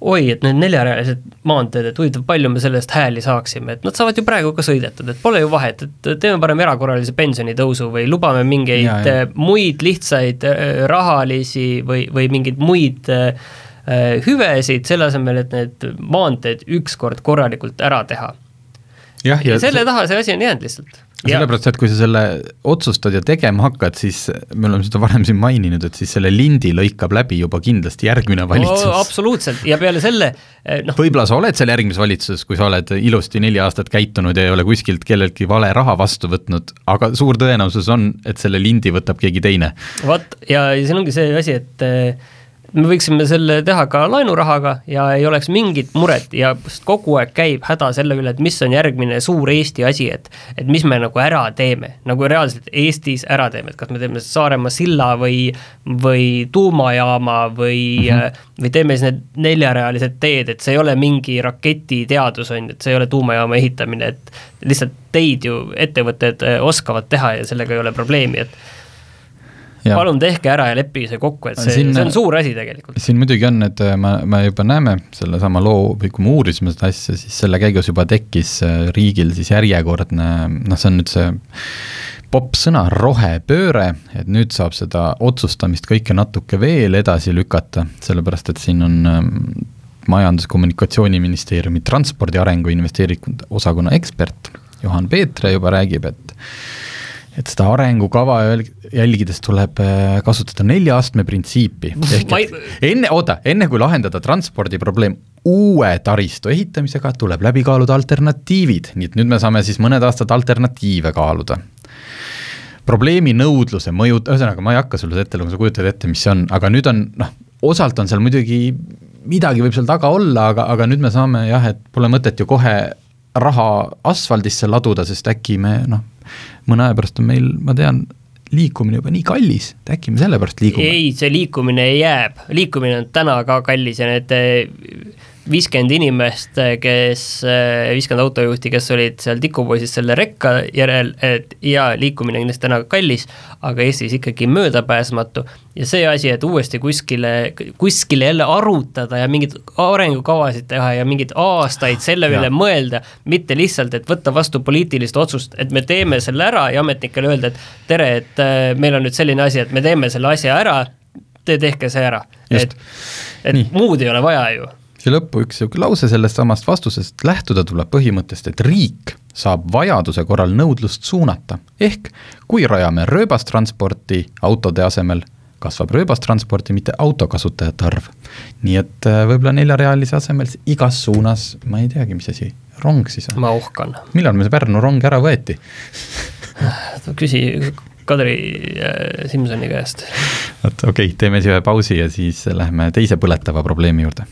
oi, et need neljarealised maanteed, et huvitav, palju me selle eest hääli saaksime, et nad saavad ju praegu ka sõidetud, et pole ju vahet, et teeme parem erakorralise pensionitõusu või lubame mingeid ja, ja. muid lihtsaid äh, rahalisi või, või mingeid muid äh, hüvesid, selle asemel, et need maanteed ükskord korralikult ära teha. Ja, ja selle see... taha see asi on jäänud lihtsalt sellepärast, et kui sa selle otsustad ja tegema hakkad, siis me oleme seda varem siin maininud, et siis selle lindi lõikab läbi juba kindlasti järgmine valitsus no,. absoluutselt ja peale selle eh, noh. võib-olla sa oled seal järgmises valitsuses, kui sa oled ilusti neli aastat käitunud ja ei ole kuskilt kelleltki vale raha vastu võtnud, aga suur tõenäosus on, et selle lindi võtab keegi teine. vot, ja siin ongi see asi, et eh, me võiksime selle teha ka laenurahaga ja ei oleks mingit muret ja kogu aeg käib häda selle üle, et mis on järgmine suur Eesti asi, et et mis me nagu ära teeme, nagu reaalselt Eestis ära teeme, et kas me teeme Saaremaa silla või või tuumajaama või mm, -hmm. või teeme siis need neljarealised teed, et see ei ole mingi raketiteadus, on ju, et see ei ole tuumajaama ehitamine, et lihtsalt teid ju ettevõtted äh, oskavad teha ja sellega ei ole probleemi, et palun tehke ära ja leppige see kokku, et see, see on suur asi tegelikult. siin muidugi on, et äh, me, me juba näeme sellesama loo, või kui me uurisime seda asja, siis selle käigus juba tekkis äh, riigil siis järjekordne, noh, see on nüüd see popp sõna rohepööre, et nüüd saab seda otsustamist kõike natuke veel edasi lükata, sellepärast et siin on ähm, majandus-kommunikatsiooniministeeriumi transpordi arengu investeeringute osakonna ekspert Juhan Peetre juba räägib, et et seda arengukava jälgides tuleb äh, kasutada nelja astme printsiipi. ehk et enne, oota, enne kui lahendada transpordiprobleem uue taristu ehitamisega, tuleb läbi kaaluda alternatiivid, nii et nüüd me saame siis mõned aastad alternatiive kaaluda. probleemi nõudluse mõjud, ühesõnaga ma ei hakka sulle ette lugema, sa kujutad ette, mis see on, aga nüüd on noh, osalt on seal muidugi, midagi võib seal taga olla, aga, aga nüüd me saame jah, et pole mõtet ju kohe raha asfaldisse laduda, sest äkki me noh, mõne aja pärast on meil, ma tean, liikumine juba nii kallis, et äkki me sellepärast liigume? ei, see liikumine jääb, liikumine on täna ka kallis ja need viiskümmend inimest, kes, viiskümmend autojuhti, kes olid seal tikupoisis selle rekka järel, et ja liikumine kindlasti täna kallis, aga Eestis ikkagi möödapääsmatu ja see asi, et uuesti kuskile, kuskile jälle arutada ja mingeid arengukavasid teha ja mingeid aastaid selle üle mõelda, mitte lihtsalt, et võtta vastu poliitilist otsust, et me teeme selle ära ja ametnikele öelda, et tere, et äh, meil on nüüd selline asi, et me teeme selle asja ära, te tehke see ära. et, et Nii. muud ei ole vaja ju siia lõppu üks niisugune lause sellest samast vastusest, lähtuda tuleb põhimõttest, et riik saab vajaduse korral nõudlust suunata. ehk kui rajame rööbastransporti autode asemel, kasvab rööbastransporti, mitte autokasutajate arv. nii et äh, võib-olla neljarealise asemel igas suunas, ma ei teagi, mis asi, rong siis on? ma ohkan. millal meil see Pärnu rong ära võeti küsi Kadri äh, Simsoni käest. vot okei okay,, teeme siis ühe pausi ja siis lähme teise põletava probleemi juurde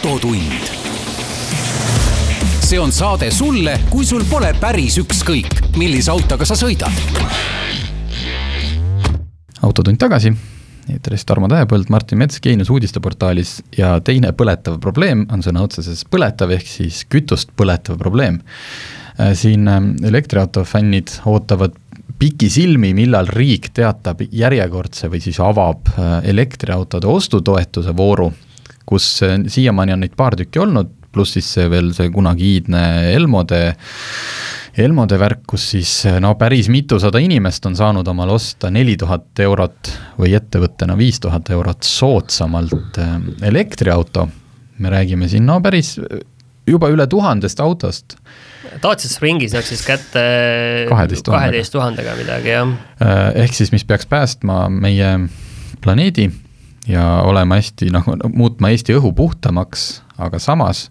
autotund. see on saade sulle, kui sul pole päris ükskõik, millise autoga sa sõidad. autotund tagasi, eetris Tarmo Tähepõld, Martin Mets Geenius uudisteportaalis ja teine põletav probleem on sõna otseses põletav, ehk siis kütust põletav probleem. Äh, siin ähm, elektriauto fännid ootavad pikisilmi, millal riik teatab järjekordse või siis avab äh, elektriautode ostutoetuse vooru kus siiamaani on neid paar tükki olnud, pluss siis see veel see kunagi iidne Elmode Elmode värk, kus siis no päris mitusada inimest on saanud omale osta neli tuhat eurot või ettevõttena viis tuhat eurot soodsamalt äh, elektriauto. me räägime siin no päris juba üle tuhandest autost. Dacias ringis läks siis kätte kaheteist tuhandega midagi, jah. Ehk siis, mis peaks päästma meie planeedi ja olema hästi noh, muutma Eesti õhu puhtamaks, aga samas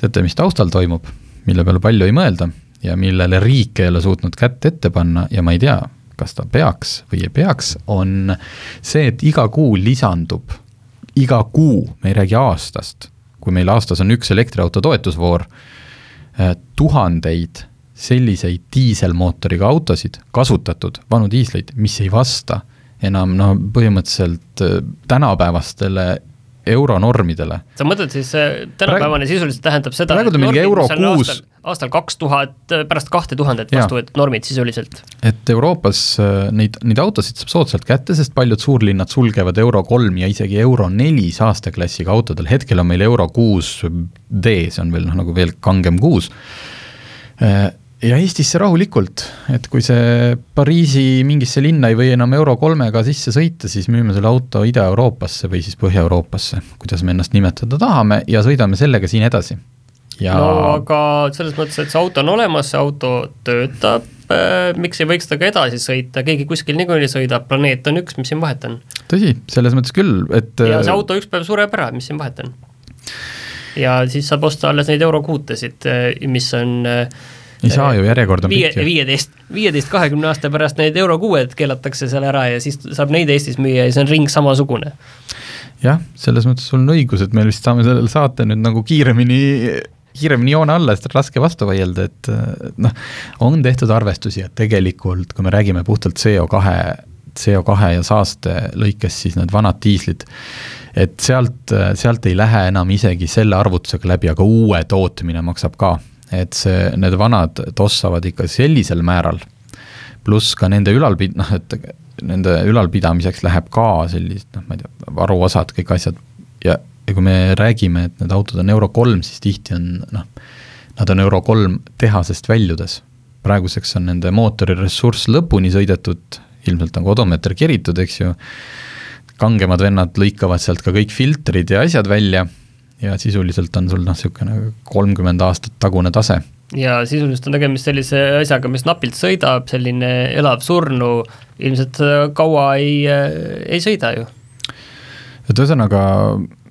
teate, mis taustal toimub, mille peale palju ei mõelda ja millele riik ei ole suutnud kätt ette panna ja ma ei tea, kas ta peaks või ei peaks, on see, et iga kuu lisandub, iga kuu, me ei räägi aastast, kui meil aastas on üks elektriauto toetusvoor, eh, tuhandeid selliseid diiselmootoriga autosid, kasutatud vanu diisleid, mis ei vasta enam noh, põhimõtteliselt äh, tänapäevastele euronormidele. sa mõtled siis, äh, tänapäevane sisuliselt tähendab seda, praegu ta mingi euro kuus aastal kaks tuhat, äh, pärast kahte tuhandet vastu võetud normid sisuliselt. et Euroopas neid, neid autosid saab soodsalt kätte, sest paljud suurlinnad sulgevad euro kolm ja isegi euro neli saasteklassiga autodel, hetkel on meil euro kuus D, see on veel noh, nagu veel kangem kuus ja Eestisse rahulikult, et kui see Pariisi mingisse linna ei või enam Euro kolmega sisse sõita, siis müüme selle auto Ida-Euroopasse või siis Põhja-Euroopasse, kuidas me ennast nimetada tahame, ja sõidame sellega siin edasi. Ja... no aga selles mõttes, et see auto on olemas, see auto töötab, äh, miks ei võiks ta ka edasi sõita, keegi kuskil niikuinii sõidab, planeet on üks, mis siin vahet on? tõsi, selles mõttes küll, et ja see äh, auto üks päev sureb ära, mis siin vahet on? ja siis saab osta alles neid Euro kuutesid, äh, mis on äh, ei saa ju, järjekord on viie, pikk ju. viieteist, viieteist, kahekümne aasta pärast need euro kuued keelatakse seal ära ja siis saab neid Eestis müüa ja see on ring samasugune. jah, selles mõttes sul on õigus, et me vist saame sellele saate nüüd nagu kiiremini kiiremini joone alla, sest on raske vastu vaielda, et noh, on tehtud arvestusi, et tegelikult kui me räägime puhtalt CO2, CO2 ja saaste lõikes, siis need vanad diislid, et sealt, sealt ei lähe enam isegi selle arvutusega läbi, aga uue tootmine maksab ka et see, need vanad tossavad ikka sellisel määral, pluss ka nende ülalpid-, noh, et nende ülalpidamiseks läheb ka sellist, noh, ma ei tea, varuosad, kõik asjad. Ja, ja kui me räägime, et need autod on Euro kolm, siis tihti on noh, nad on Euro kolm tehasest väljudes. praeguseks on nende mootori ressurss lõpuni sõidetud, ilmselt on ka odomeeter keritud, eks ju, kangemad vennad lõikavad sealt ka kõik filtrid ja asjad välja ja sisuliselt on sul noh, niisugune kolmkümmend aastat tagune tase. ja sisuliselt on tegemist sellise asjaga, mis napilt sõidab, selline elav surnu, ilmselt kaua ei, ei sõida ju. et ühesõnaga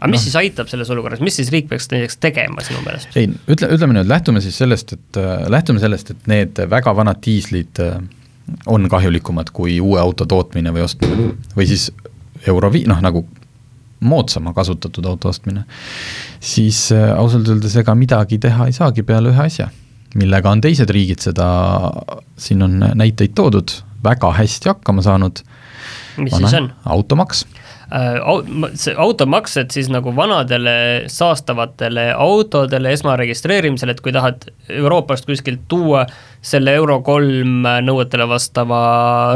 aga mis no, siis aitab selles olukorras, mis siis riik peaks näiteks tegema sinu meelest? ei, ütle, ütleme nüüd, lähtume siis sellest, et lähtume sellest, et need väga vanad diislid on kahjulikumad kui uue auto tootmine või ostmine või siis euro vi-, noh nagu moodsama kasutatud auto ostmine, siis äh, ausalt öeldes ega midagi teha ei saagi peale ühe asja, millega on teised riigid seda, siin on näiteid toodud, väga hästi hakkama saanud. mis Vana, siis on? automaks äh, see automaks, et siis nagu vanadele saastavatele autodele esmaregistreerimisel, et kui tahad Euroopast kuskilt tuua selle Euro kolm nõuetele vastava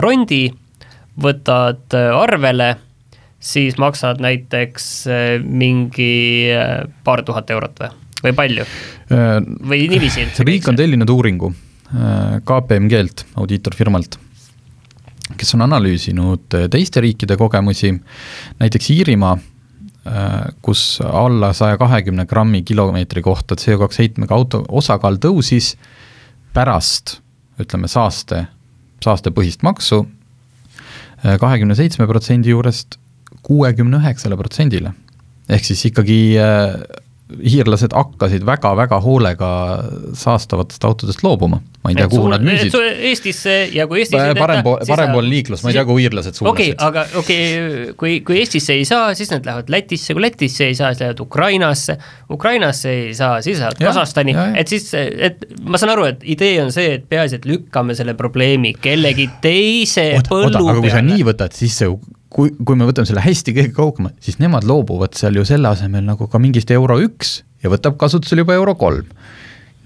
rondi, võtad arvele, siis maksad näiteks mingi paar tuhat eurot või, või palju? või niiviisi? riik on tellinud uuringu KPMG-lt, audiitorfirmalt kes on analüüsinud äh, teiste riikide kogemusi, näiteks Iirimaa, äh, kus alla saja kahekümne grammi kilomeetri kohta CO2 heitmega auto osakaal tõusis pärast ütleme, saaste, saastepõhist maksu äh, kahekümne seitsme protsendi juurest kuuekümne üheksale protsendile. ehk siis ikkagi hiirlased hakkasid väga-väga hoolega saastavatest autodest loobuma. ma ei tea, kuhu nad müüsid. Eestisse ja kui Eestis ei parempool, parempoolne liiklus, ma ei tea, kuhu hiirlased suunasid. okei okay,, aga okei okay,, kui, kui Eestisse ei saa, siis nad lähevad Lätisse, kui Lätisse ei saa, siis lähevad Ukrainasse, Ukrainasse ei saa, siis lähevad Kasahstani, et siis, et ma saan aru, et idee on see, et peaasi, et lükkame selle probleemi kellegi teise oota, põllu oota, aga kui sa nii võtad, siis see kui, kui me võtame selle hästi kõige kaugema, siis nemad loobuvad seal ju selle asemel nagu ka mingist euro üks ja võtab kasutusele juba euro kolm.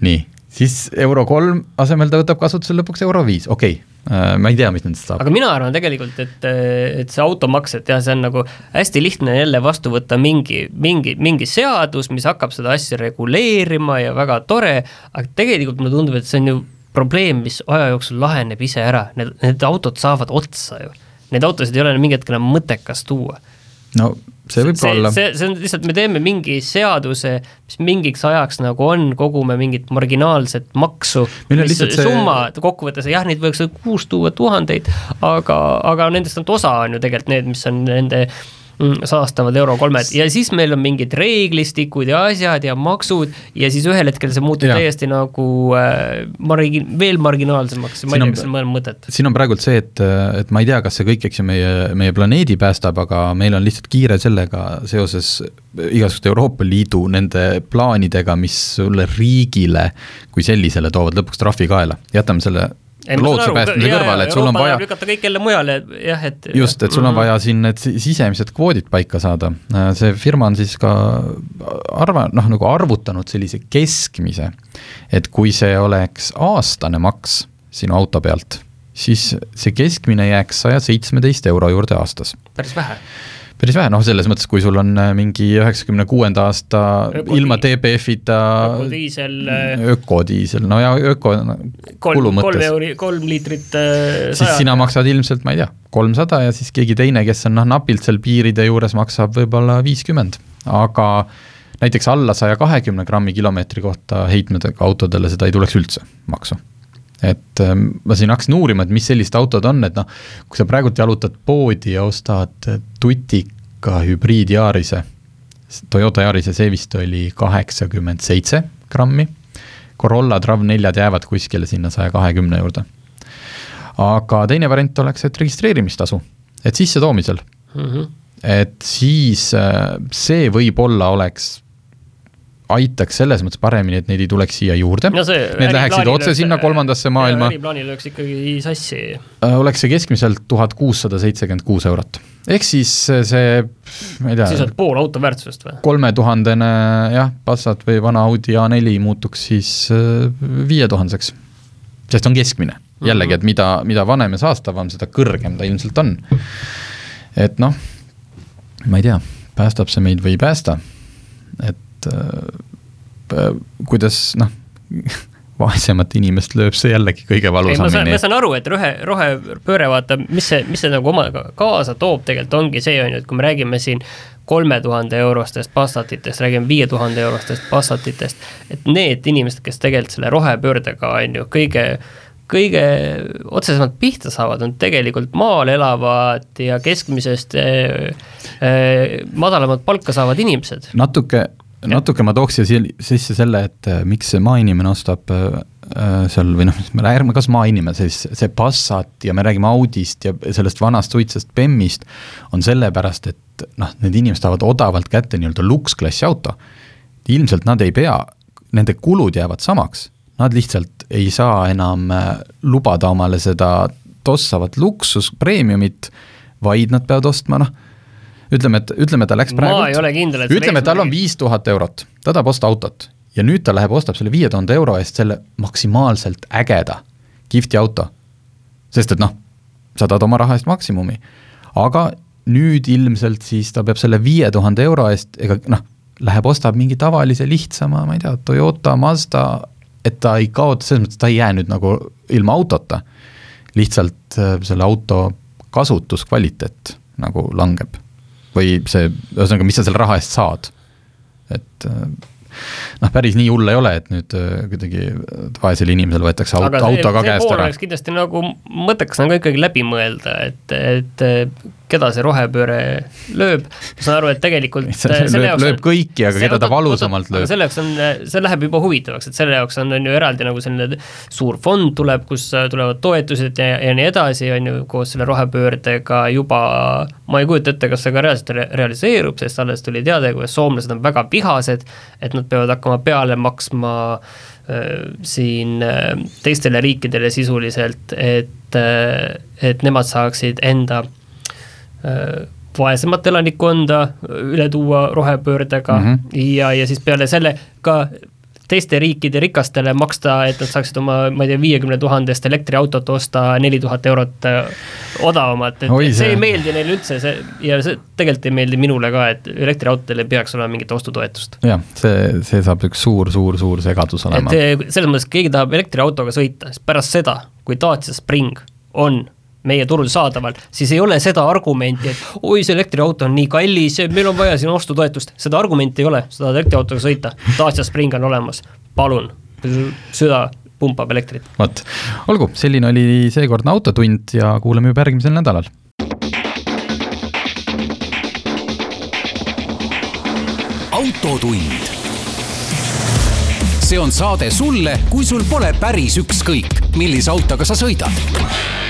nii, siis euro kolm asemel ta võtab kasutusele lõpuks euro viis, okei okay äh, ma ei tea, mis nendest saab. aga mina arvan tegelikult, et, et see automaks, et jah, see on nagu hästi lihtne jälle vastu võtta mingi, mingi, mingi seadus, mis hakkab seda asja reguleerima ja väga tore, aga tegelikult mulle tundub, et see on ju probleem, mis aja jooksul laheneb ise ära, need, need autod saavad otsa ju neid autosid ei ole mingi hetk enam mõttekas tuua. no see võib see, olla. see, see on lihtsalt, me teeme mingi seaduse, mis mingiks ajaks nagu on, kogume mingit marginaalset maksu, mis see... summa kokkuvõttes, jah, neid võiks kuus tuua tuhandeid, aga, aga nendest ainult osa on ju tegelikult need, mis on nende äh, saastavad Euro kolmed ja siis meil on mingid reeglistikud ja asjad ja maksud ja siis ühel hetkel see muutub ja. täiesti nagu äh, margi-, veel marginaalsemaks, ma ei tea, kas on mõelnud mõtet. siin on praegult see, et, et ma ei tea, kas see kõik, eks ju, meie, meie planeedi päästab, aga meil on lihtsalt kiire sellega seoses igasuguste Euroopa Liidu nende plaanidega, mis sulle riigile kui sellisele toovad lõpuks trahvi kaela, jätame selle looduse päästmise kõrvale, et sul on vaja lükata kõik jälle mujale, jah, et just, et sul on mhm. vaja siin need sisemised kvoodid paika saada. see firma on siis ka arva-, noh, nagu arvutanud sellise keskmise, et kui see oleks aastane maks sinu auto pealt, siis see keskmine jääks saja seitsmeteist euro juurde aastas. päris vähe päris vähe, noh, selles mõttes, kui sul on äh, mingi üheksakümne kuuenda aasta ökodiisel, ilma DPF-ita ökodiisel, äh, ökodiisel, no ja öko kulu mõttes. kolm euri, kolm liitrit äh, siis sina maksad ilmselt, ma ei tea, kolmsada ja siis keegi teine, kes on noh, napilt seal piiride juures, maksab võib-olla viiskümmend, aga näiteks alla saja kahekümne grammi kilomeetri kohta heitmedega autodele seda ei tuleks üldse maksu et ähm, ma siin hakkasin uurima, et mis sellised autod on, et noh, kui sa praegult jalutad poodi ja ostad tutika hübriid Yarise, Toyota Yarise, see vist oli kaheksakümmend seitse grammi, Corolla Trav4-d jäävad kuskile sinna saja kahekümne juurde. aga teine variant oleks, et registreerimistasu, et sissetoomisel mm. -hmm. et siis äh, see võib-olla oleks aitaks selles mõttes paremini, et neid ei tuleks siia juurde no. Need läheksid otse sinna kolmandasse maailma. äriplaanil lööks ikkagi sassi. Äh, oleks see keskmiselt tuhat kuussada seitsekümmend kuus eurot. ehk siis see, ma ei tea. siis on pool auto väärtusest või? kolmetuhandene jah, Passat või vana Audi A4 muutuks siis äh, viietuhandeseks. sest on keskmine, jällegi, et mida, mida vanem ja saastavam, seda kõrgem ta ilmselt on. et noh, ma ei tea, päästab see meid või ei päästa, et et äh, äh, kuidas noh, vaesemat inimest lööb see jällegi kõige valusamini. ma saan aru, et rohe, rohepööre, vaata, mis see, mis see nagu omaga kaasa toob, tegelikult ongi see, on ju, et kui me räägime siin kolme tuhande eurostest Passatitest, räägime viie tuhande eurostest Passatitest, et need inimesed, kes tegelikult selle rohepöördega, on ju, kõige kõige otsesemalt pihta saavad, on tegelikult maal elavad ja keskmisest äh, äh, madalamat palka saavad inimesed. natuke natuke ma tooks siia sisse selle, et äh, miks see maainimene ostab äh, äh, seal või noh, ärme kas maainimene, siis see Passat ja me räägime Audist ja sellest vanast suitsest Bemmist, on sellepärast, et noh, need inimesed saavad odavalt kätte nii-öelda luksklassi auto. ilmselt nad ei pea, nende kulud jäävad samaks, nad lihtsalt ei saa enam lubada omale seda tossavat luksus, premiumit, vaid nad peavad ostma noh, ütleme, et, ütleme, ta läks praegu ma ei ole kindel, et ütleme, tal on viis tuhat eurot, ta tahab osta autot ja nüüd ta läheb, ostab selle viie tuhande euro eest selle maksimaalselt ägeda, kihvti auto. sest et noh, sa tahad oma raha eest maksimumi. aga nüüd ilmselt siis ta peab selle viie tuhande euro eest, ega noh, läheb ostab mingi tavalise lihtsama, ma ei tea, Toyota, Mazda, et ta ei kaota, selles mõttes ta ei jää nüüd nagu ilma autota. lihtsalt äh, selle auto kasutuskvaliteet nagu langeb. Või see, ühesõnaga, mis sa selle raha eest saad. et äh, noh, päris nii hull ei ole, et nüüd äh, kuidagi vaesel inimesel võetakse auto, auto ka käest ära. kindlasti nagu mõttekas on ka ikkagi läbi mõelda, et, et keda see rohepööre lööb, ma saan aru, et tegelikult selle jaoks lööb kõiki, aga keda ta valusamalt lööb. selle jaoks on, see läheb juba huvitavaks, et selle jaoks on, on ju eraldi nagu selline suur fond tuleb, kus tulevad toetused ja, ja nii edasi, on ju, koos selle rohepöördega juba ma ei kujuta ette, kas see ka reaalselt re realiseerub, sest alles tuli teade, kuidas soomlased on väga vihased, et nad peavad hakkama peale maksma äh, siin äh, teistele riikidele sisuliselt, et äh,, et nemad saaksid enda Äh, vaesemat elanikkonda üle tuua rohepöördega mm -hmm. ja, ja siis peale selle ka teiste riikide rikastele maksta, et nad saaksid oma, ma ei tea, viiekümne tuhandest elektriautot osta neli tuhat eurot äh, odavamat, et Oi, see. ei meeldi neile üldse, see ja see tegelikult ei meeldi minule ka, et elektriautodel ei peaks olema mingit ostutoetust. jah, see, see saab üks suur, suur, suur segadus olema. et selles mõttes, keegi tahab elektriautoga sõita, siis pärast seda, kui Dacia Spring on meie turul saadaval, siis ei ole seda argumenti, et oi, see elektriauto on nii kallis, meil on vaja siin ostutoetust, seda argumenti ei ole, sa tahad elektriautoga sõita, Dacia Spring on olemas, palun, süda pumpab elektrit. vot, olgu, selline oli seekordne Autotund ja kuulame juba järgmisel nädalal. autotund. see on saade sulle, kui sul pole päris ükskõik, millise autoga sa sõidad